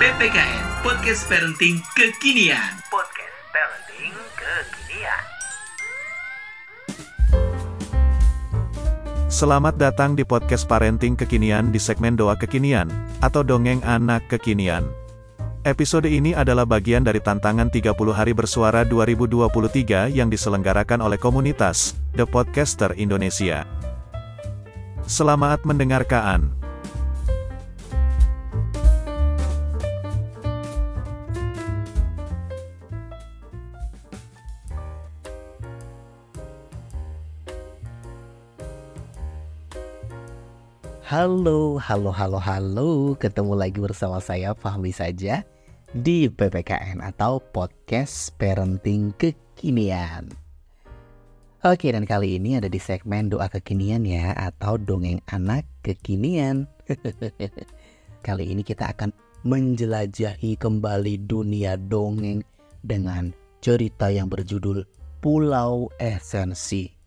PPKN Podcast Parenting Kekinian. Podcast Parenting Kekinian. Selamat datang di podcast Parenting Kekinian di segmen Doa Kekinian, atau Dongeng Anak Kekinian. Episode ini adalah bagian dari tantangan 30 hari bersuara 2023 yang diselenggarakan oleh komunitas The Podcaster Indonesia. Selamat mendengarkan. Halo, halo, halo, halo. Ketemu lagi bersama saya Fahmi saja di PPKN atau Podcast Parenting Kekinian. Oke, dan kali ini ada di segmen doa kekinian ya atau dongeng anak kekinian. kali ini kita akan menjelajahi kembali dunia dongeng dengan cerita yang berjudul Pulau Esensi.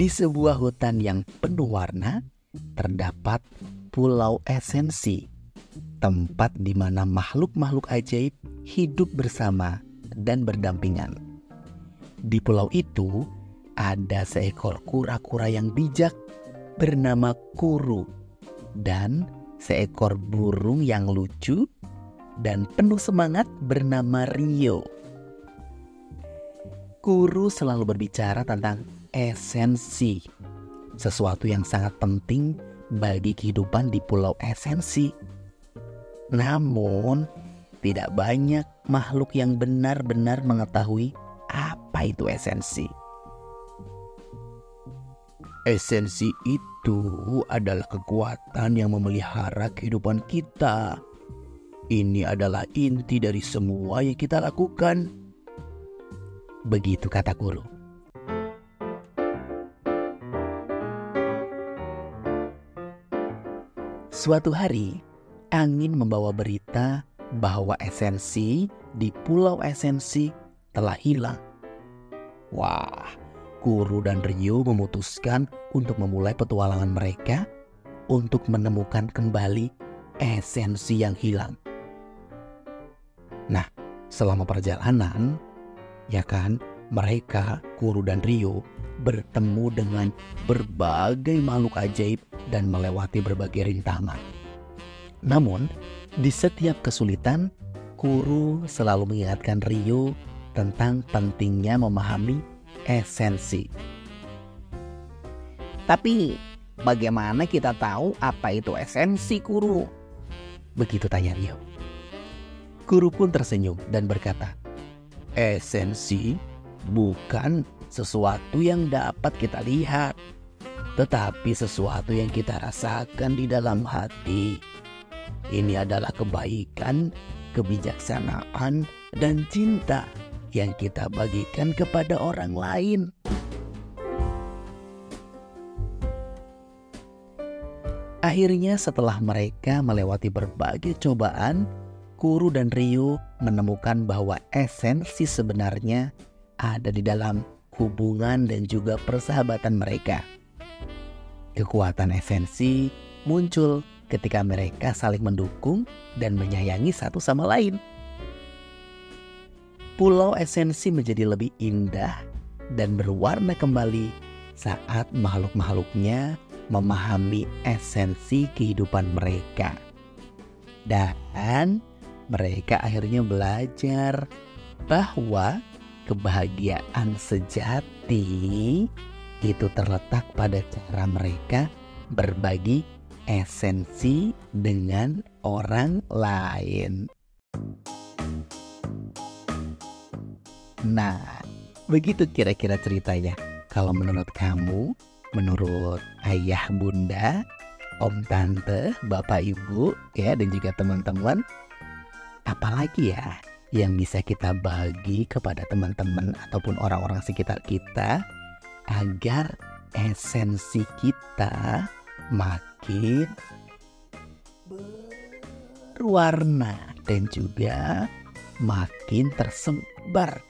Di sebuah hutan yang penuh warna, terdapat Pulau Esensi, tempat di mana makhluk-makhluk ajaib hidup bersama dan berdampingan. Di pulau itu ada seekor kura-kura yang bijak bernama Kuru dan seekor burung yang lucu dan penuh semangat bernama Rio. Kuru selalu berbicara tentang esensi, sesuatu yang sangat penting bagi kehidupan di Pulau Esensi. Namun, tidak banyak makhluk yang benar-benar mengetahui apa itu esensi. Esensi itu adalah kekuatan yang memelihara kehidupan kita. Ini adalah inti dari semua yang kita lakukan. Begitu kata guru. Suatu hari, angin membawa berita bahwa esensi di Pulau Esensi telah hilang. Wah, Guru dan Rio memutuskan untuk memulai petualangan mereka untuk menemukan kembali esensi yang hilang. Nah, selama perjalanan, ya kan, mereka, Guru dan Rio, bertemu dengan berbagai makhluk ajaib dan melewati berbagai rintangan. Namun, di setiap kesulitan, Kuru selalu mengingatkan Rio tentang pentingnya memahami esensi. Tapi, bagaimana kita tahu apa itu esensi Kuru? Begitu tanya Rio. Kuru pun tersenyum dan berkata, Esensi bukan sesuatu yang dapat kita lihat, tetapi sesuatu yang kita rasakan di dalam hati. Ini adalah kebaikan, kebijaksanaan, dan cinta yang kita bagikan kepada orang lain. Akhirnya setelah mereka melewati berbagai cobaan, Kuru dan Ryu menemukan bahwa esensi sebenarnya ada di dalam hubungan dan juga persahabatan mereka. Kekuatan esensi muncul ketika mereka saling mendukung dan menyayangi satu sama lain. Pulau esensi menjadi lebih indah dan berwarna kembali saat makhluk-makhluknya memahami esensi kehidupan mereka. Dan mereka akhirnya belajar bahwa kebahagiaan sejati itu terletak pada cara mereka berbagi esensi dengan orang lain. Nah, begitu kira-kira ceritanya. Kalau menurut kamu, menurut ayah, bunda, om, tante, bapak, ibu, ya, dan juga teman-teman, apalagi ya yang bisa kita bagi kepada teman-teman ataupun orang-orang sekitar kita agar esensi kita makin berwarna dan juga makin tersebar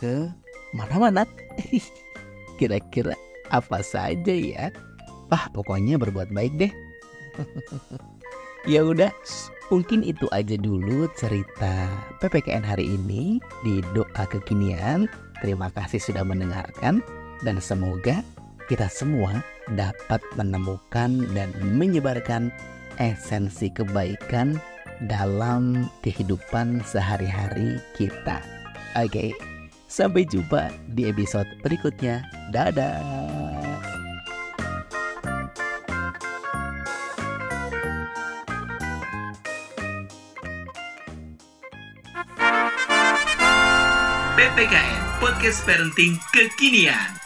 ke mana-mana. Kira-kira apa saja ya? Ah, pokoknya berbuat baik deh. ya udah, mungkin itu aja dulu cerita PPKN hari ini di doa kekinian. Terima kasih sudah mendengarkan dan semoga kita semua dapat menemukan dan menyebarkan esensi kebaikan dalam kehidupan sehari-hari kita. Oke, sampai jumpa di episode berikutnya. Dadah. PPKN Podcast Parenting Kekinian